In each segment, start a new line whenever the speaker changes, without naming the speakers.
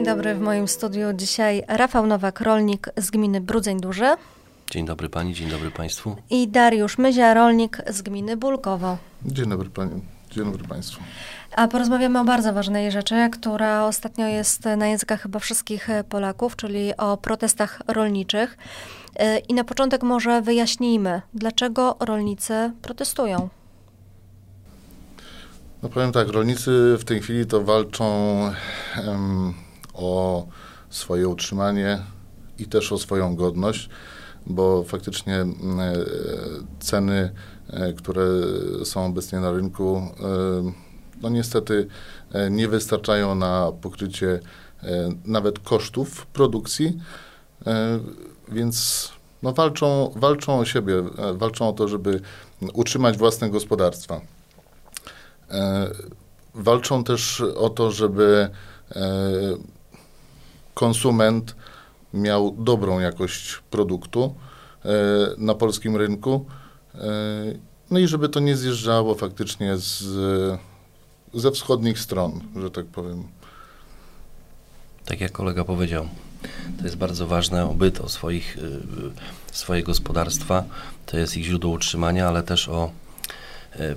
Dzień dobry, w moim studiu dzisiaj Rafał Nowak, rolnik z gminy Brudzeń Duży.
Dzień dobry pani, dzień dobry państwu.
I Dariusz Myzia, rolnik z gminy Bulkowo.
Dzień dobry pani, dzień dobry państwu.
A porozmawiamy o bardzo ważnej rzeczy, która ostatnio jest na językach chyba wszystkich Polaków, czyli o protestach rolniczych. E, I na początek może wyjaśnijmy, dlaczego rolnicy protestują.
No powiem tak, rolnicy w tej chwili to walczą um, o swoje utrzymanie i też o swoją godność, bo faktycznie e, ceny, e, które są obecnie na rynku, e, no niestety nie wystarczają na pokrycie nawet kosztów produkcji, więc no walczą, walczą o siebie, walczą o to, żeby utrzymać własne gospodarstwa. Walczą też o to, żeby konsument miał dobrą jakość produktu e, na polskim rynku. E, No i żeby to nie zjeżdżało faktycznie z, ze wschodnich stron, że tak powiem.
Tak jak kolega powiedział, to jest bardzo ważne o byt, o swoich, y, swoje gospodarstwa, to jest ich źródło utrzymania, ale też o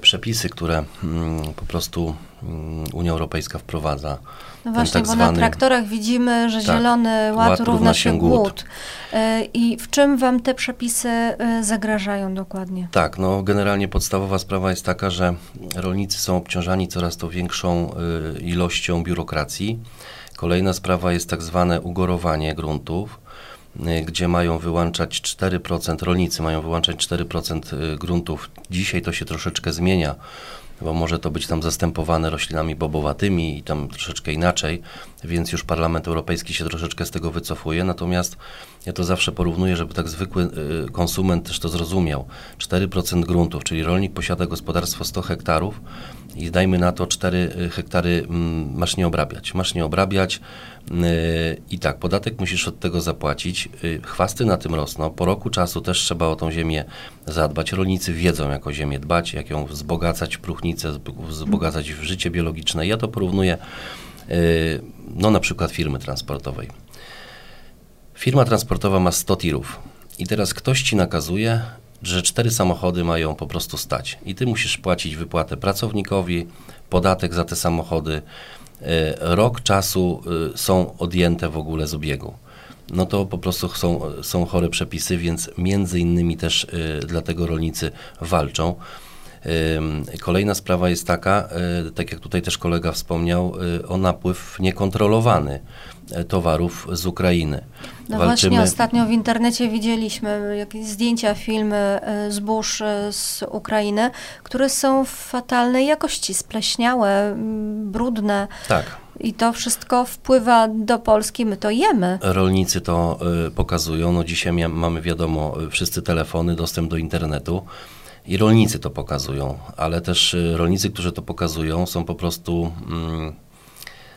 przepisy, które mm, po prostu mm, Unia Europejska wprowadza.
No właśnie,
tak
bo na
zwany-
traktorach widzimy, że
Tak,
zielony ład,
ład
równa się głód. E, I w czym wam te przepisy e, zagrażają dokładnie?
Tak, no generalnie podstawowa sprawa jest taka, że rolnicy są obciążani coraz to większą ilością biurokracji. Kolejna sprawa jest tak zwane ugorowanie gruntów, gdzie mają wyłączać 4%, rolnicy mają wyłączać 4% y, gruntów. Dzisiaj to się troszeczkę zmienia, bo może to być tam zastępowane roślinami bobowatymi i tam troszeczkę inaczej, więc już Parlament Europejski się troszeczkę z tego wycofuje. Natomiast ja to zawsze porównuję, żeby tak zwykły y, konsument też to zrozumiał. 4% gruntów, czyli rolnik posiada gospodarstwo 100 hektarów i dajmy na to 4 hektary mm, masz nie obrabiać. Masz nie obrabiać yy, i tak, podatek musisz od tego zapłacić. Yy, chwasty na tym rosną. Po roku czasu też trzeba o tą ziemię zadbać. Rolnicy wiedzą, jak o ziemię dbać, jak ją wzbogacać w próchnicę, zb- wzbogacać w życie biologiczne. Ja to porównuję, no na przykład firmy transportowej. Firma transportowa ma 100 tirów i teraz ktoś ci nakazuje, że cztery samochody mają po prostu stać i ty musisz płacić wypłatę pracownikowi, podatek za te samochody. E, Rok czasu e, są odjęte w ogóle z obiegu. No to po prostu są, są chore przepisy, więc między innymi też e, dlatego rolnicy walczą. Kolejna sprawa jest taka, y, tak jak tutaj też kolega wspomniał, y, o napływ niekontrolowany y, towarów z Ukrainy.
No właśnie, ostatnio w internecie widzieliśmy jakieś zdjęcia, filmy e, zbóż e, z Ukrainy, które są fatalnej jakości, spleśniałe, brudne.
Tak,
I to wszystko wpływa do Polski, my to jemy.
rolnicy to y, pokazują. No dzisiaj mamy wiadomo, wszyscy telefony, dostęp do internetu. I rolnicy to pokazują, ale też y, rolnicy, którzy to pokazują, są po prostu mm,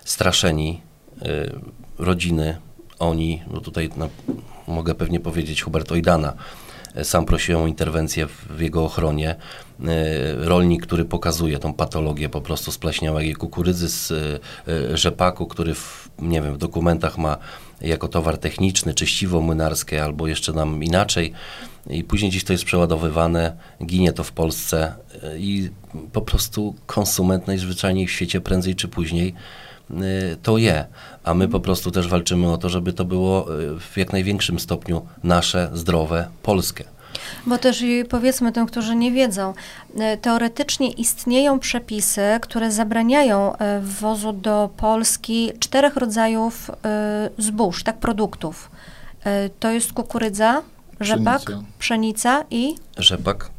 straszeni. Y, rodziny, oni, no tutaj mogę pewnie powiedzieć Hubert Ojdana, y, sam prosiłem o interwencję w, jego ochronie. Y, rolnik, który pokazuje tą patologię po prostu spleśniałej kukurydzy z y, rzepaku, który w, nie wiem, w dokumentach ma jako towar techniczny, czyściwo młynarskie albo jeszcze nam inaczej i później gdzieś to jest przeładowywane, ginie to w Polsce y, i po prostu konsument najzwyczajniej w świecie prędzej czy później y, to je, a my po prostu też walczymy o to, żeby to było y, w jak największym stopniu nasze, zdrowe, polskie.
Bo też powiedzmy tym, którzy nie wiedzą, e, teoretycznie istnieją przepisy, które zabraniają e, wwozu do Polski czterech rodzajów e, zbóż, tak, produktów. E, To jest kukurydza, rzepak,
Pszenica.
pszenica i,
Rzepak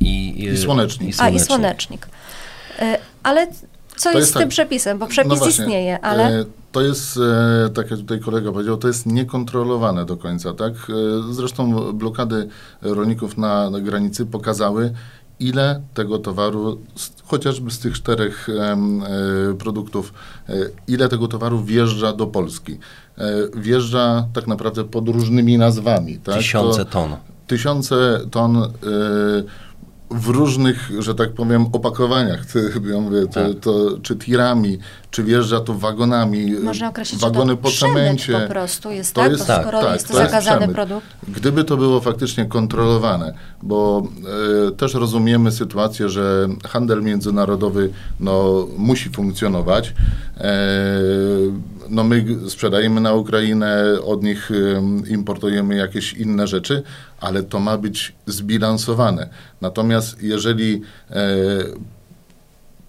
i,
I słonecznik.
a, i słonecznik. E, Ale co jest
jest
z tym
tak.
przepisem? Bo przepis
No właśnie,
istnieje, ale...
e, To jest, e, tak jak tutaj kolega powiedział, to jest niekontrolowane do końca, tak? Zresztą blokady rolników na, na granicy pokazały, ile tego towaru, chociażby z tych czterech e, produktów, e, ile tego towaru wjeżdża do Polski. E, wjeżdża tak naprawdę pod różnymi nazwami. Tak?
tysiące
To-
ton.
tysiące ton y, w różnych, że tak powiem, opakowaniach. Ja mówię, to,
Tak.
to, czy tirami, czy wjeżdża to wagonami,
Można określić,
wagony
to
po cemencie.
po prostu jest,
To
tak?
jest-
tak,
skoro
tak,
jest to
to jest
zakazany
przemyt.
produkt.
Gdyby to było faktycznie kontrolowane, bo e, też rozumiemy sytuację, że handel międzynarodowy no, musi funkcjonować. E, no, my sprzedajemy na Ukrainę, od nich em, importujemy jakieś inne rzeczy, ale to ma być zbilansowane. Natomiast jeżeli e,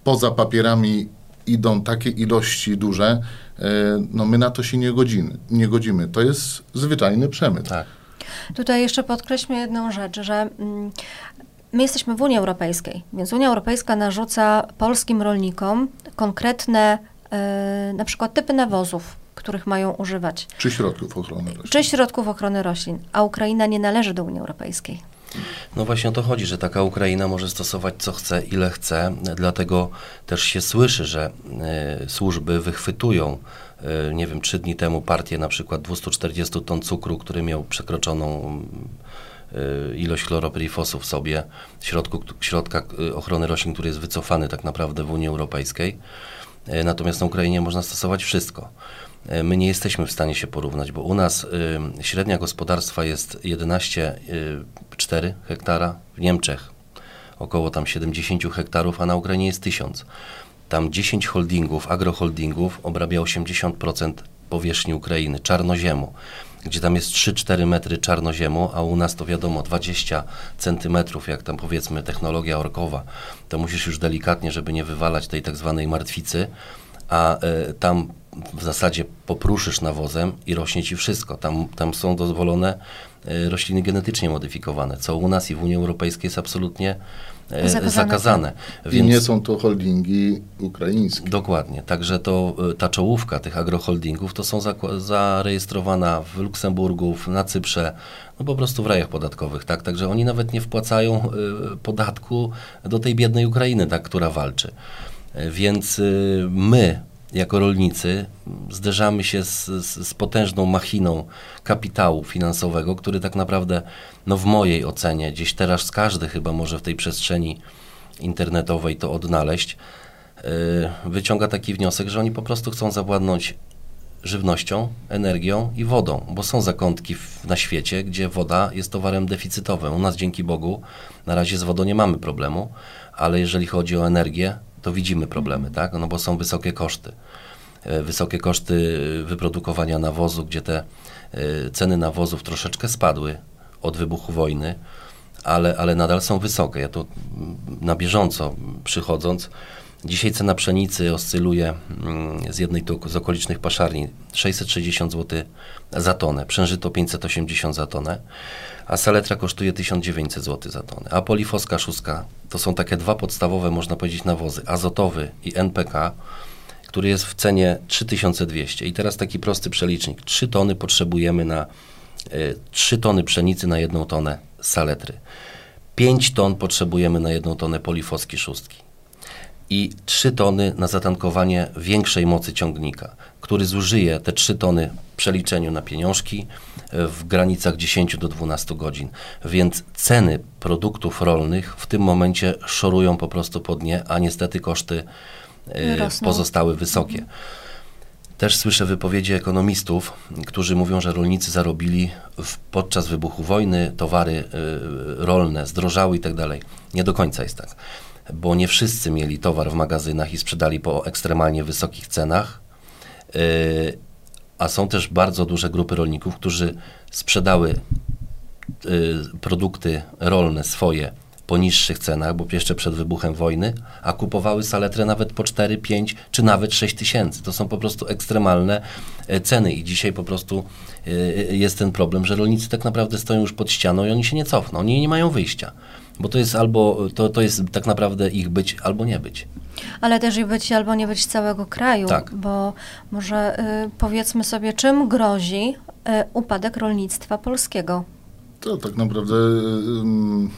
poza papierami idą takie ilości duże, e, no my na to się nie godzimy. Nie godzimy. To jest zwyczajny przemyt.
Tak.
Tutaj jeszcze podkreślmy jedną rzecz, że mm, my jesteśmy w Unii Europejskiej, więc Unia Europejska narzuca polskim rolnikom konkretne na przykład typy nawozów, których mają używać,
Czy środków ochrony roślin.
czy środków ochrony roślin, a Ukraina nie należy do Unii Europejskiej.
No właśnie o to chodzi, że taka Ukraina może stosować co chce, ile chce, dlatego też się słyszy, że e, służby wychwytują, e, nie wiem, trzy dni temu partię na przykład 240 ton cukru, który miał przekroczoną e, ilość chlorpyrifosu w sobie, środku, środka e, ochrony roślin, który jest wycofany tak naprawdę w Unii Europejskiej. E, Natomiast na Ukrainie można stosować wszystko. E, My nie jesteśmy w stanie się porównać, bo u nas y, średnia gospodarstwa jest 11,4 hektara, w Niemczech około tam 70 hektarów, a na Ukrainie jest 1000. Tam 10 holdingów, agroholdingów obrabia 80% powierzchni Ukrainy, czarnoziemu, gdzie tam jest 3-4 metry czarnoziemu, a u nas to wiadomo 20 centymetrów, jak tam powiedzmy technologia orkowa, to musisz już delikatnie, żeby nie wywalać tej tak zwanej martwicy, a e, tam w zasadzie popruszysz nawozem i rośnie ci wszystko. Tam, tam są dozwolone e, rośliny genetycznie modyfikowane, co u nas i w Unii Europejskiej jest absolutnie e,
Zakazane.
zakazane.
I nie są to holdingi ukraińskie.
Dokładnie. Także to e, ta czołówka tych agroholdingów to są zarejestrowana w Luksemburgu, na Cyprze, no po prostu w rajach podatkowych, tak? Także oni nawet nie wpłacają e, podatku do tej biednej Ukrainy, tak, która walczy. Więc my, jako rolnicy, zderzamy się z, z, z potężną machiną kapitału finansowego, który tak naprawdę, no w mojej ocenie, gdzieś teraz każdy chyba może w tej przestrzeni internetowej to odnaleźć, y, wyciąga taki wniosek, że oni po prostu chcą zawładnąć żywnością, energią i wodą, bo są zakątki w, na świecie, gdzie woda jest towarem deficytowym. U nas dzięki Bogu na razie z wodą nie mamy problemu, ale jeżeli chodzi o energię, to widzimy problemy, tak? No bo są wysokie koszty. E, Wysokie koszty wyprodukowania nawozu, gdzie te e, ceny nawozów troszeczkę spadły od wybuchu wojny, ale, ale nadal są wysokie. Ja to na bieżąco przychodząc, dzisiaj cena pszenicy oscyluje mm, z jednej z okolicznych paszarni 660 zł za tonę, przężyto 580 za tonę, a saletra kosztuje 1900 zł za tonę, a polifoska szóstka to są takie dwa podstawowe, można powiedzieć, nawozy, azotowy i NPK, który jest w cenie 3200. I teraz taki prosty przelicznik. 3 tony potrzebujemy na y, 3 tony pszenicy na jedną tonę saletry. 5 ton potrzebujemy na jedną tonę polifoski szóstki. I 3 tony na zatankowanie większej mocy ciągnika, który zużyje te 3 tony w przeliczeniu na pieniążki y, w granicach 10 do 12 godzin. Więc ceny produktów rolnych w tym momencie szorują po prostu po dnie, a niestety koszty y,
Rosną.
pozostały wysokie. Też słyszę wypowiedzi ekonomistów, którzy mówią, że rolnicy zarobili w, podczas wybuchu wojny, towary y, rolne zdrożały i tak dalej. Nie do końca jest tak, bo nie wszyscy mieli towar w magazynach i sprzedali po ekstremalnie wysokich cenach, y, a są też bardzo duże grupy rolników, którzy sprzedały y, produkty rolne swoje po niższych cenach, bo jeszcze przed wybuchem wojny, a kupowały saletrę nawet po 4, 5 czy nawet 6 tysięcy. To są po prostu ekstremalne e, ceny i dzisiaj po prostu e, jest ten problem, że rolnicy tak naprawdę stoją już pod ścianą i oni się nie cofną, oni nie mają wyjścia. Bo to jest albo, to, to jest tak naprawdę ich być, albo nie być.
Ale też i być albo nie być całego kraju,
Tak.
bo może y, powiedzmy sobie, czym grozi y, upadek rolnictwa polskiego.
To tak naprawdę ym,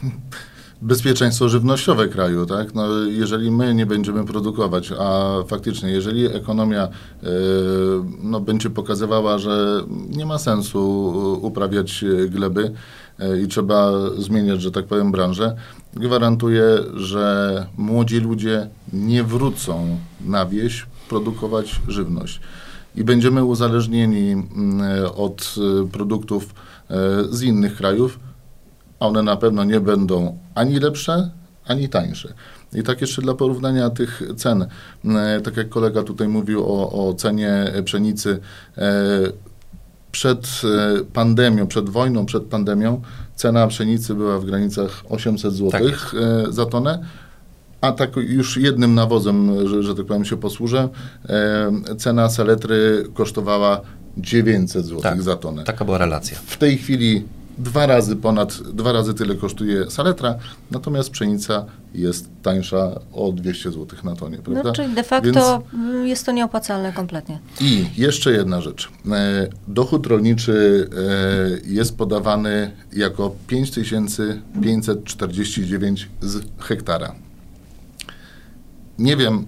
bezpieczeństwo żywnościowe kraju, tak? No, jeżeli my nie będziemy produkować, a faktycznie, jeżeli ekonomia e, no, będzie pokazywała, że nie ma sensu uprawiać gleby i trzeba zmieniać, że tak powiem, branżę, gwarantuję, że młodzi ludzie nie wrócą na wieś produkować żywność. I będziemy uzależnieni mm, od produktów z innych krajów, a one na pewno nie będą ani lepsze, ani tańsze. I tak jeszcze dla porównania tych cen, e, tak jak kolega tutaj mówił o, o cenie pszenicy, e, przed e, pandemią, przed wojną, przed pandemią cena pszenicy była w granicach 800 zł tak. za tonę, a tak już jednym nawozem, że, że tak powiem się posłużę, cena saletry kosztowała 900 zł tak, za tonę.
Taka była relacja.
W tej chwili dwa razy ponad, dwa razy tyle kosztuje saletra, natomiast pszenica jest tańsza o 200 zł na tonie, no, prawda?
No, czyli de facto Więc... jest to nieopłacalne kompletnie.
I jeszcze jedna rzecz. E, dochód rolniczy e, jest podawany jako 5549 z hektara. Nie wiem,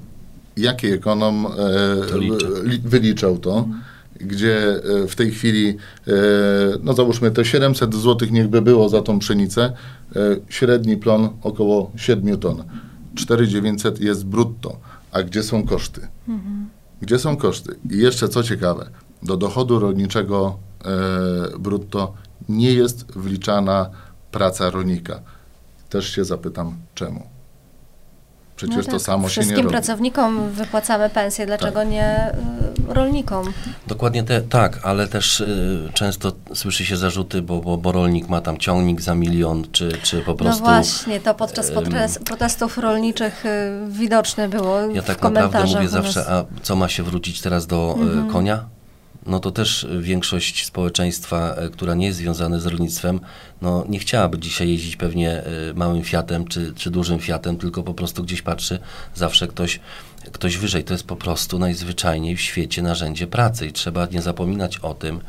jaki ekonom e, wyliczał to. Mhm gdzie e, w tej chwili, e, no załóżmy te 700 zł niechby było za tą pszenicę, e, średni plon około 7 ton. 4900 jest brutto. A gdzie są koszty? Mhm. Gdzie są koszty? I jeszcze co ciekawe, do dochodu rolniczego brutto nie jest wliczana praca rolnika. Też się zapytam, czemu? Przecież no tak, to samo się nie robi.
Wszystkim pracownikom wypłacamy pensję, dlaczego tak. nie y, rolnikom?
Dokładnie te, tak, ale też y, często słyszy się zarzuty, bo, bo, bo, rolnik ma tam ciągnik za milion, czy, czy po no prostu...
No właśnie, to podczas y, protestów rolniczych y, widoczne było
Ja tak naprawdę mówię zawsze, a co ma się wrócić teraz do y, mhm. konia? No to też większość społeczeństwa, e, która nie jest związana z rolnictwem, no nie chciałaby dzisiaj jeździć pewnie e, małym Fiatem czy, czy dużym Fiatem, tylko po prostu gdzieś patrzy zawsze ktoś, ktoś wyżej. To jest po prostu najzwyczajniej w świecie narzędzie pracy i trzeba nie zapominać o tym,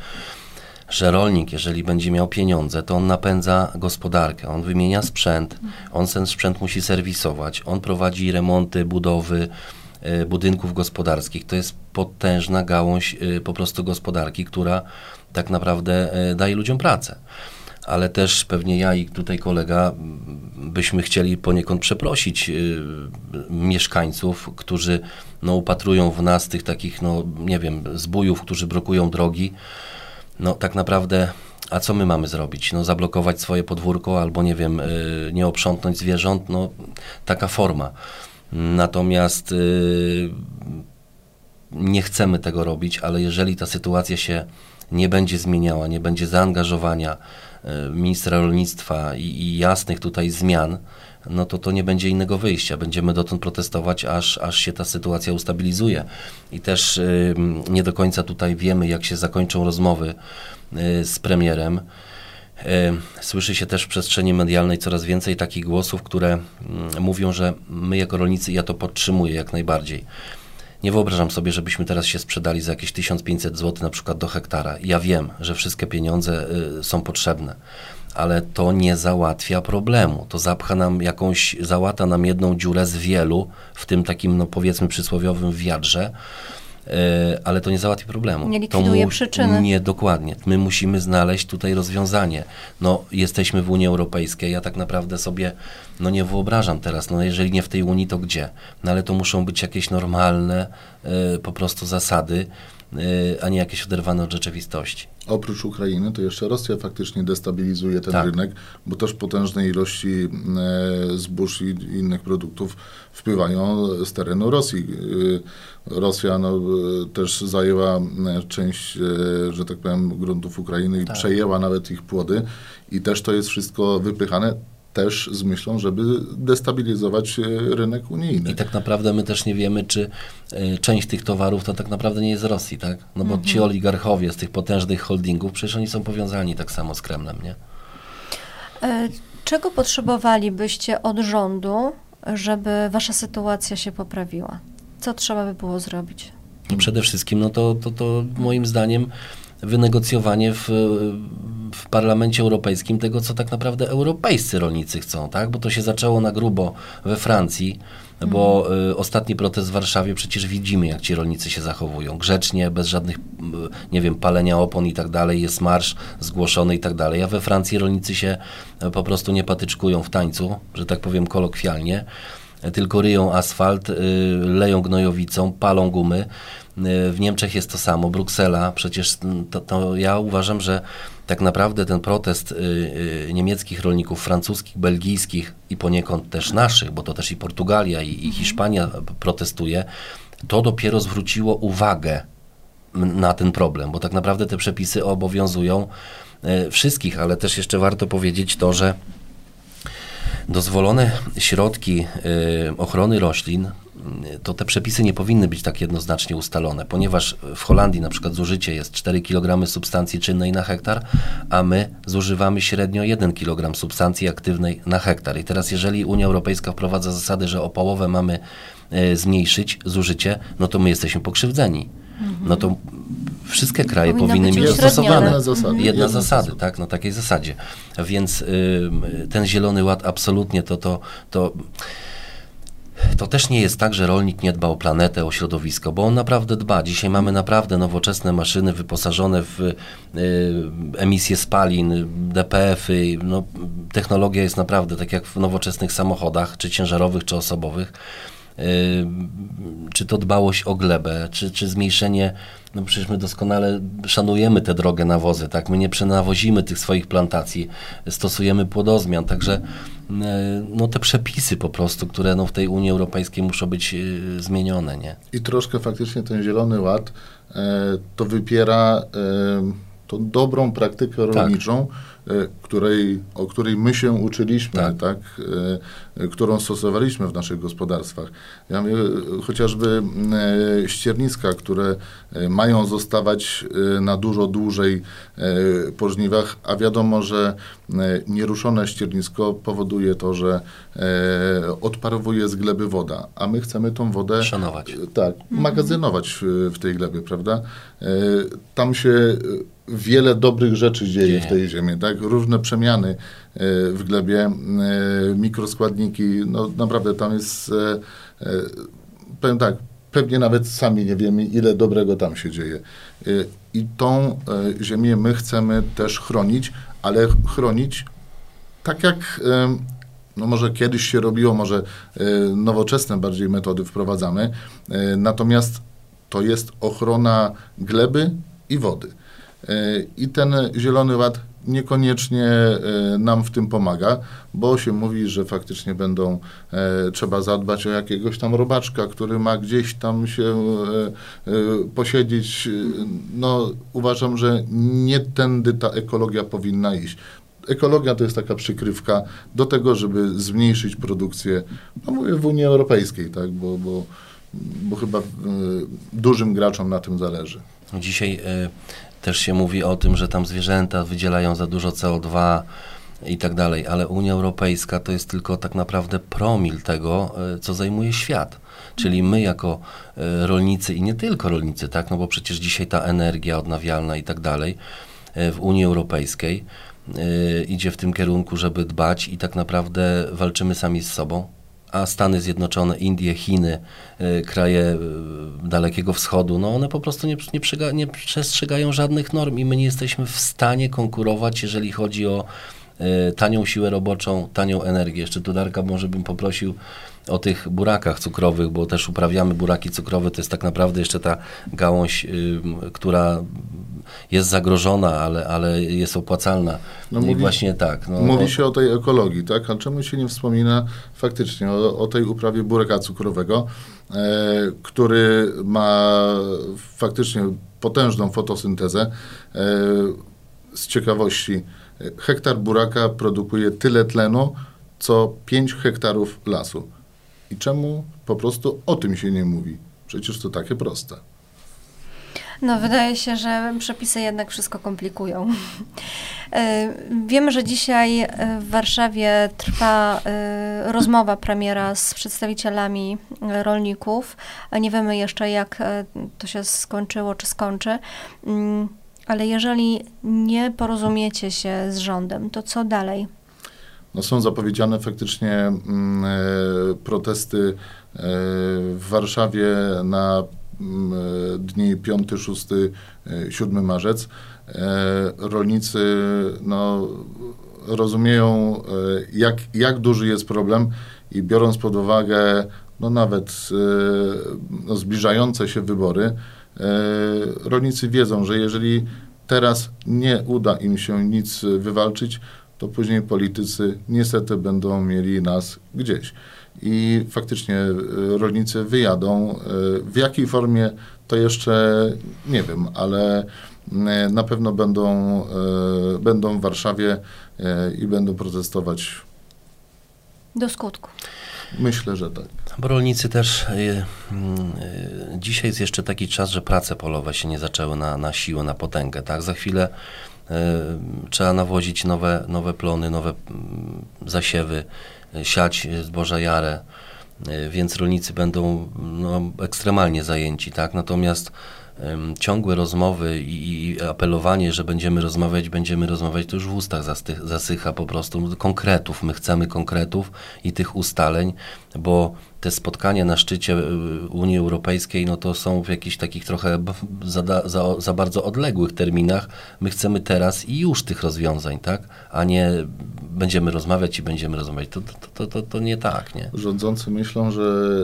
że rolnik, jeżeli będzie miał pieniądze, to on napędza gospodarkę, on wymienia sprzęt, on ten sprzęt musi serwisować, on prowadzi remonty, budowy, budynków gospodarskich. To jest potężna gałąź e, po prostu gospodarki, która tak naprawdę e, daje ludziom pracę. Ale też pewnie ja i tutaj kolega byśmy chcieli poniekąd przeprosić mieszkańców, którzy no, upatrują w nas tych takich, no nie wiem, zbójów, którzy blokują drogi. No tak naprawdę a co my mamy zrobić? No, zablokować swoje podwórko albo, nie wiem, nie oprzątnąć zwierząt? No, taka forma. Natomiast y, nie chcemy tego robić, ale jeżeli ta sytuacja się nie będzie zmieniała, nie będzie zaangażowania y, ministra rolnictwa i, i, jasnych tutaj zmian, no to to nie będzie innego wyjścia. Będziemy dotąd protestować, aż, aż się ta sytuacja ustabilizuje. I też y, nie do końca tutaj wiemy, jak się zakończą rozmowy z premierem. E, słyszy się też w przestrzeni medialnej coraz więcej takich głosów, które mm, mówią, że my jako rolnicy, ja to podtrzymuję jak najbardziej. Nie wyobrażam sobie, żebyśmy teraz się sprzedali za jakieś 1500 zł na przykład do hektara. Ja wiem, że wszystkie pieniądze y, są potrzebne, ale to nie załatwia problemu. To zapcha nam jakąś, załata nam jedną dziurę z wielu w tym takim, no powiedzmy przysłowiowym wiadrze, ale to nie załatwi problemu.
Nie likwiduje przyczyny.
Nie, dokładnie. My musimy znaleźć tutaj rozwiązanie. No, jesteśmy w Unii Europejskiej, ja tak naprawdę sobie no nie wyobrażam teraz, no jeżeli nie w tej Unii, to gdzie? No ale to muszą być jakieś normalne y, po prostu zasady, a nie jakieś oderwane od rzeczywistości.
Oprócz Ukrainy, to jeszcze Rosja faktycznie destabilizuje ten tak. rynek, bo też potężne ilości e, zbóż i innych produktów wpływają z terenu Rosji. E, Rosja no, też zajęła część, że tak powiem, gruntów Ukrainy i tak. przejęła nawet ich płody i też to jest wszystko wypychane też z myślą, żeby destabilizować rynek unijny.
I tak naprawdę my też nie wiemy, czy część tych towarów to tak naprawdę nie jest z Rosji, tak? No bo mhm. ci oligarchowie z tych potężnych holdingów, przecież oni są powiązani tak samo z Kremlem, nie?
Czego potrzebowalibyście od rządu, żeby wasza sytuacja się poprawiła? Co trzeba by było zrobić?
No przede wszystkim, no to, to, to moim zdaniem wynegocjowanie w, w Parlamencie Europejskim tego, co tak naprawdę europejscy rolnicy chcą, tak? Bo to się zaczęło na grubo we Francji, bo y, ostatni protest w Warszawie przecież widzimy, jak ci rolnicy się zachowują. Grzecznie, bez żadnych, y, nie wiem, palenia opon i tak dalej, jest marsz zgłoszony i tak dalej. A we Francji rolnicy się y, po prostu nie patyczkują w tańcu, że tak powiem kolokwialnie, tylko ryją asfalt, y, leją gnojowicą, palą gumy. Y, W Niemczech jest to samo, Bruksela, przecież to, to ja uważam, że tak naprawdę ten protest y, niemieckich rolników, francuskich, belgijskich i poniekąd też naszych, bo to też i Portugalia i, i Hiszpania protestuje, to dopiero zwróciło uwagę na ten problem, bo tak naprawdę te przepisy obowiązują wszystkich, ale też jeszcze warto powiedzieć to, że dozwolone środki y, ochrony roślin, y, to te przepisy nie powinny być tak jednoznacznie ustalone, ponieważ w Holandii na przykład zużycie jest 4 kg substancji czynnej na hektar, a my zużywamy średnio 1 kg substancji aktywnej na hektar. I teraz jeżeli Unia Europejska wprowadza zasady, że o połowę mamy y, zmniejszyć zużycie, no to my jesteśmy pokrzywdzeni. No to wszystkie kraje
Powinno
powinny
być
mieć dostosowane.
Jedna zasada.
Jedna zasady,
zasada.
tak, na takiej zasadzie. Więc ym, ten Zielony Ład absolutnie to, to, to, to też nie jest tak, że rolnik nie dba o planetę, o środowisko, bo on naprawdę dba. Dzisiaj mamy naprawdę nowoczesne maszyny wyposażone w y, emisje spalin, DPF-y. No, technologia jest naprawdę tak jak w nowoczesnych samochodach, czy ciężarowych, czy osobowych. Y, czy to dbałość o glebę, czy, czy zmniejszenie, no przecież my doskonale szanujemy tę drogę nawozy, tak, my nie przenawozimy tych swoich plantacji, stosujemy płodozmian, także y, no te przepisy po prostu, które no w tej Unii Europejskiej muszą być y, zmienione, nie?
I troszkę faktycznie ten Zielony Ład to wypiera tą dobrą praktykę rolniczą, e, której, o której my się uczyliśmy,
Tak.
tak, e, e, którą stosowaliśmy w naszych gospodarstwach. Ja mówię, e, chociażby e, ścierniska, które e, mają zostawać e, na dużo dłużej e, po żniwach, a wiadomo, że e, nieruszone ściernisko powoduje to, że e, odparowuje z gleby woda, a my chcemy tą wodę
Szanować.
tak, magazynować w, w tej glebie, prawda? E, Tam się e, wiele dobrych rzeczy dzieje
Dzieje.
w tej ziemi, tak? Różne przemiany e, w glebie, e, mikroskładniki, no naprawdę tam jest, e, e, powiem tak, pewnie nawet sami nie wiemy, ile dobrego tam się dzieje. E, I tą e, ziemię my chcemy też chronić, ale chronić tak jak no może kiedyś się robiło, może e, nowoczesne bardziej metody wprowadzamy, e, natomiast to jest ochrona gleby i wody. E, I ten Zielony Ład niekoniecznie e, nam w tym pomaga, bo się mówi, że faktycznie będą, e, trzeba zadbać o jakiegoś tam robaczka, który ma gdzieś tam się e, posiedzieć. No uważam, że nie tędy ta ekologia powinna iść. Ekologia to jest taka przykrywka do tego, żeby zmniejszyć produkcję, no mówię w Unii Europejskiej, tak, bo, bo, bo chyba e, dużym graczom na tym zależy.
Dzisiaj y, też się mówi o tym, że tam zwierzęta wydzielają za dużo CO2 i tak dalej, ale Unia Europejska to jest tylko tak naprawdę promil tego, y, co zajmuje świat. Czyli my jako y, rolnicy i nie tylko rolnicy, tak, no bo przecież dzisiaj ta energia odnawialna i tak dalej y, w Unii Europejskiej idzie w tym kierunku, żeby dbać i tak naprawdę walczymy sami z sobą, a Stany Zjednoczone, Indie, Chiny, y, kraje y, Dalekiego Wschodu, no one po prostu nie, nie, nie przestrzegają żadnych norm i my nie jesteśmy w stanie konkurować, jeżeli chodzi o tanią siłę roboczą, tanią energię. Jeszcze tu Darka może bym poprosił o tych burakach cukrowych, bo też uprawiamy buraki cukrowe, to jest tak naprawdę jeszcze ta gałąź, y, która jest zagrożona, ale, ale jest opłacalna.
No
I
mówi-
właśnie tak. No,
Mówi się o tej ekologii, tak? A czemu się nie wspomina faktycznie o, o tej uprawie buraka cukrowego, e, który ma faktycznie potężną fotosyntezę. E, z ciekawości, hektar buraka produkuje tyle tlenu, co 5 hektarów lasu. I czemu po prostu o tym się nie mówi? Przecież to takie proste.
No, wydaje się, że przepisy jednak wszystko komplikują. E, Wiemy, że dzisiaj e, w Warszawie trwa e, rozmowa premiera z przedstawicielami rolników. Nie wiemy jeszcze, jak to się skończyło, czy skończy. Ale jeżeli nie porozumiecie się z rządem, to co dalej?
No są zapowiedziane faktycznie mm, e, protesty e, w Warszawie na e, dni 5, 6, e, 7 marzec. E, rolnicy no, rozumieją, jak, jak duży jest problem i biorąc pod uwagę no, nawet no, zbliżające się wybory, rolnicy wiedzą, że jeżeli teraz nie uda im się nic wywalczyć, to później politycy niestety będą mieli nas gdzieś. I faktycznie e, rolnicy wyjadą. E, W jakiej formie to jeszcze nie wiem, ale e, na pewno będą, e, będą w Warszawie e, i będą protestować.
Do skutku.
Myślę, że tak.
Bo rolnicy też, y, y, dzisiaj jest jeszcze taki czas, że prace polowe się nie zaczęły na, na siłę, na potęgę, tak? Za chwilę y, trzeba nawozić nowe, nowe plony, nowe zasiewy, siać zboża jarę, y, więc rolnicy będą no, ekstremalnie zajęci, tak? Natomiast ciągłe rozmowy i, apelowanie, że będziemy rozmawiać, będziemy rozmawiać, to już w ustach zasycha po prostu. Konkretów, my chcemy konkretów i tych ustaleń, bo te spotkania na szczycie y, Unii Europejskiej, no to są w jakichś takich trochę za, za, za bardzo odległych terminach. My chcemy teraz i już tych rozwiązań, tak? A nie będziemy rozmawiać i będziemy rozmawiać. To, to, to, to, to nie tak, nie?
Rządzący myślą, że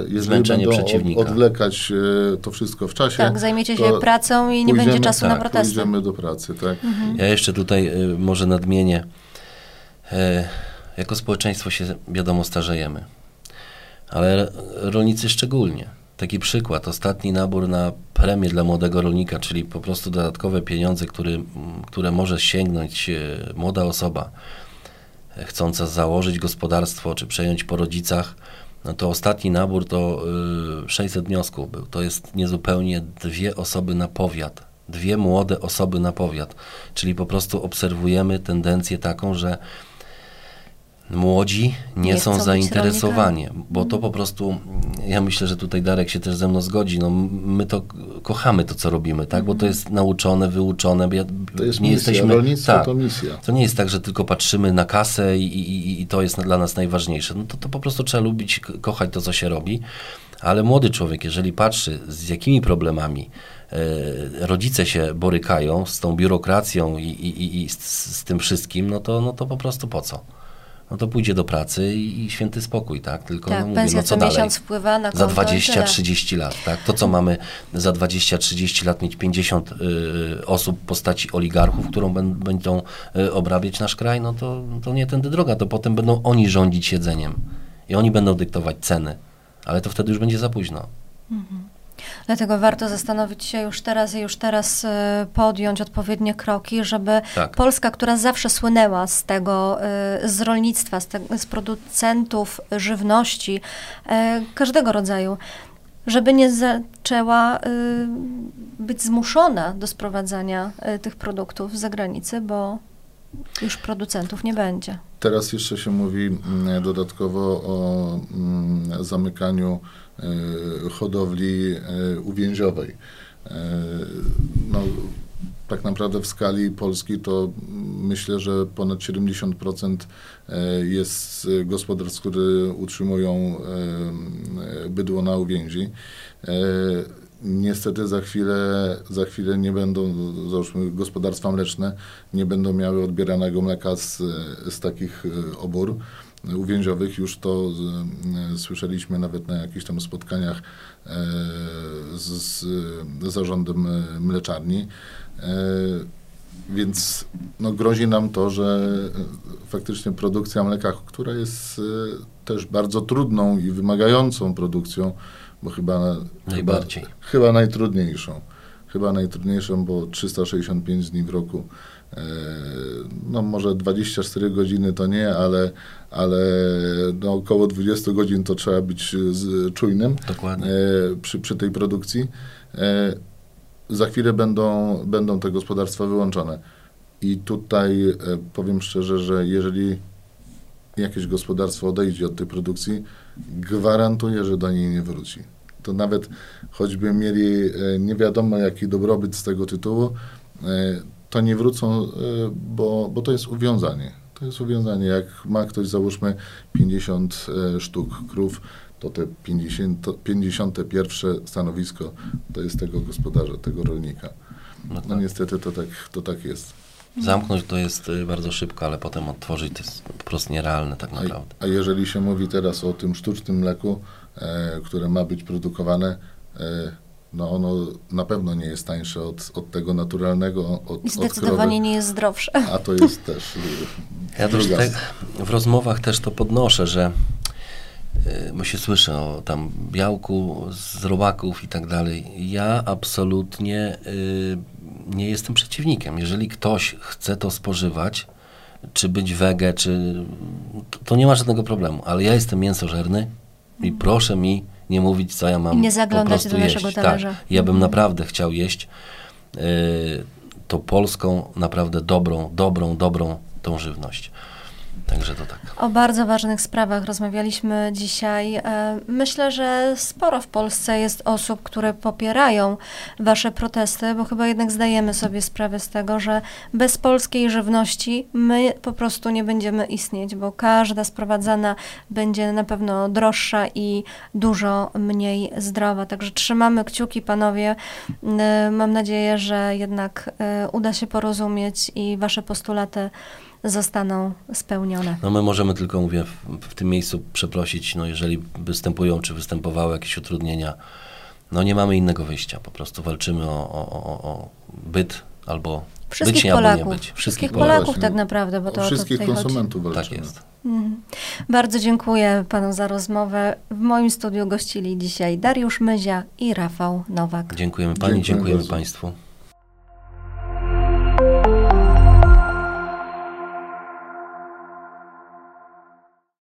jeżeli
Zmęczenie
będą
przeciwnika.
od, odwlekać e, to wszystko w czasie,
Tak, zajmiecie się pracą i nie będzie czasu na
tak,
protesty.
pójdziemy do pracy, tak?
Ja jeszcze tutaj y, może nadmienię. Jako społeczeństwo się wiadomo starzejemy, ale rolnicy szczególnie. Taki przykład, ostatni nabór na premię dla młodego rolnika, czyli po prostu dodatkowe pieniądze, który, które może sięgnąć e, młoda osoba e, chcąca założyć gospodarstwo czy przejąć po rodzicach, no to ostatni nabór to y, 600 wniosków był. To jest niezupełnie dwie osoby na powiat. Dwie młode osoby na powiat. Czyli po prostu obserwujemy tendencję taką, że młodzi nie,
Nie
są zainteresowani, bo to po prostu, ja myślę, że tutaj Darek się też ze mną zgodzi, no my to kochamy to, co robimy, tak, bo to jest nauczone, wyuczone, ja,
To jest
nie
misja,
jesteśmy,
rolnictwo
tak,
to misja.
to nie jest tak, że tylko patrzymy na kasę i, i, i to jest dla nas najważniejsze. No to, to po prostu trzeba lubić, kochać to, co się robi. Ale młody człowiek, jeżeli patrzy, z jakimi problemami e, rodzice się borykają, z tą biurokracją i, i, i- i z, z tym wszystkim, no to, no to po prostu po co? No to pójdzie do pracy i, i święty spokój, tak? Tylko
Tak,
no, mówię, no co dalej?
miesiąc wpływa na
Za
konto i tyle.
20-30 lat, tak? To, co mamy za 20-30 lat mieć 50 y, osób w postaci oligarchów, którą ben, będą y, obrabiać nasz kraj, no to, to nie tędy droga, to potem będą oni rządzić jedzeniem i oni będą dyktować ceny, ale to wtedy już będzie za późno.
Dlatego warto zastanowić się już teraz i już teraz e, podjąć odpowiednie kroki, żeby
Tak.
Polska, która zawsze słynęła z tego, e, z rolnictwa, z, te, z producentów żywności e, każdego rodzaju, żeby nie zaczęła być zmuszona do sprowadzania tych produktów z zagranicy, bo już producentów nie będzie.
Teraz jeszcze się mówi mm, dodatkowo o mm, zamykaniu hodowli e, uwięziowej. E, No, tak naprawdę w skali Polski to myślę, że ponad 70% e, jest e, gospodarstw, które utrzymują e, e, bydło na uwięzi. E, Niestety za chwilę, za chwilę nie będą, załóżmy gospodarstwa mleczne, nie będą miały odbieranego mleka z, z takich e, obór uwięziowych. Już to e, słyszeliśmy nawet na jakichś tam spotkaniach e, z, z zarządem e, mleczarni. E, Więc no, grozi nam to, że faktycznie produkcja mleka, która jest też bardzo trudną i wymagającą produkcją, bo chyba,
Najbardziej.
chyba, chyba najtrudniejszą. Chyba najtrudniejszą, bo 365 dni w roku, no może 24 godziny to nie, ale, ale no około 20 godzin to trzeba być z, czujnym
Dokładnie.
e, przy, przy tej produkcji. E, za chwilę będą, będą te gospodarstwa wyłączone. I tutaj e, powiem szczerze, że jeżeli jakieś gospodarstwo odejdzie od tej produkcji, gwarantuję, że do niej nie wróci. To nawet choćby mieli e, nie wiadomo jaki dobrobyt z tego tytułu, to nie wrócą, bo, bo to jest uwiązanie. To jest uwiązanie. Jak ma ktoś, załóżmy, 50 sztuk krów, to te 50, 51 stanowisko to jest tego gospodarza, tego rolnika. No, no tak. no niestety to tak, to tak jest.
Zamknąć to jest y, bardzo szybko, ale potem otworzyć to jest po prostu nierealne tak naprawdę.
A, a jeżeli się mówi teraz o tym sztucznym mleku, e, które ma być produkowane, e, no ono na pewno nie jest tańsze od, od tego naturalnego, od
I zdecydowanie
od
nie jest zdrowsze.
A to jest też
Ja też tak, w rozmowach też to podnoszę, że y, bo się słyszę o tam białku z robaków i tak dalej. Ja absolutnie y, nie jestem przeciwnikiem. Jeżeli ktoś chce to spożywać, czy być wege, czy to nie ma żadnego problemu, ale ja jestem mięsożerny i mhm. proszę mi nie mówić, co ja mam I
nie zaglądać
do
naszego
jeść.
talerza. Tak,
ja bym mhm. naprawdę chciał jeść y, tą polską, naprawdę dobrą, dobrą, dobrą tą żywność. Także to tak.
O bardzo ważnych sprawach rozmawialiśmy dzisiaj. E, myślę, że sporo w Polsce jest osób, które popierają Wasze protesty, bo chyba jednak zdajemy sobie sprawę z tego, że bez polskiej żywności my po prostu nie będziemy istnieć, bo każda sprowadzana będzie na pewno droższa i dużo mniej zdrowa. Także trzymamy kciuki, panowie. E, mam nadzieję, że jednak e, uda się porozumieć i Wasze postulaty zostaną spełnione.
No my możemy tylko, mówię, w, w, tym miejscu przeprosić, no jeżeli występują czy występowały jakieś utrudnienia, no nie mamy innego wyjścia, po prostu walczymy o, o, o, o byt albo
Wszystkich
być nie,
Polaków.
albo nie być.
Wszystkich, Wszystkich Polaków Polaków tak naprawdę, bo to
Wszystkich
o
to konsumentów
walczymy. Tak jest. Mhm.
Bardzo dziękuję panu za rozmowę. W moim studiu gościli dzisiaj Dariusz Myzia i Rafał Nowak.
Dziękujemy pani, dziękujemy, dziękujemy państwu.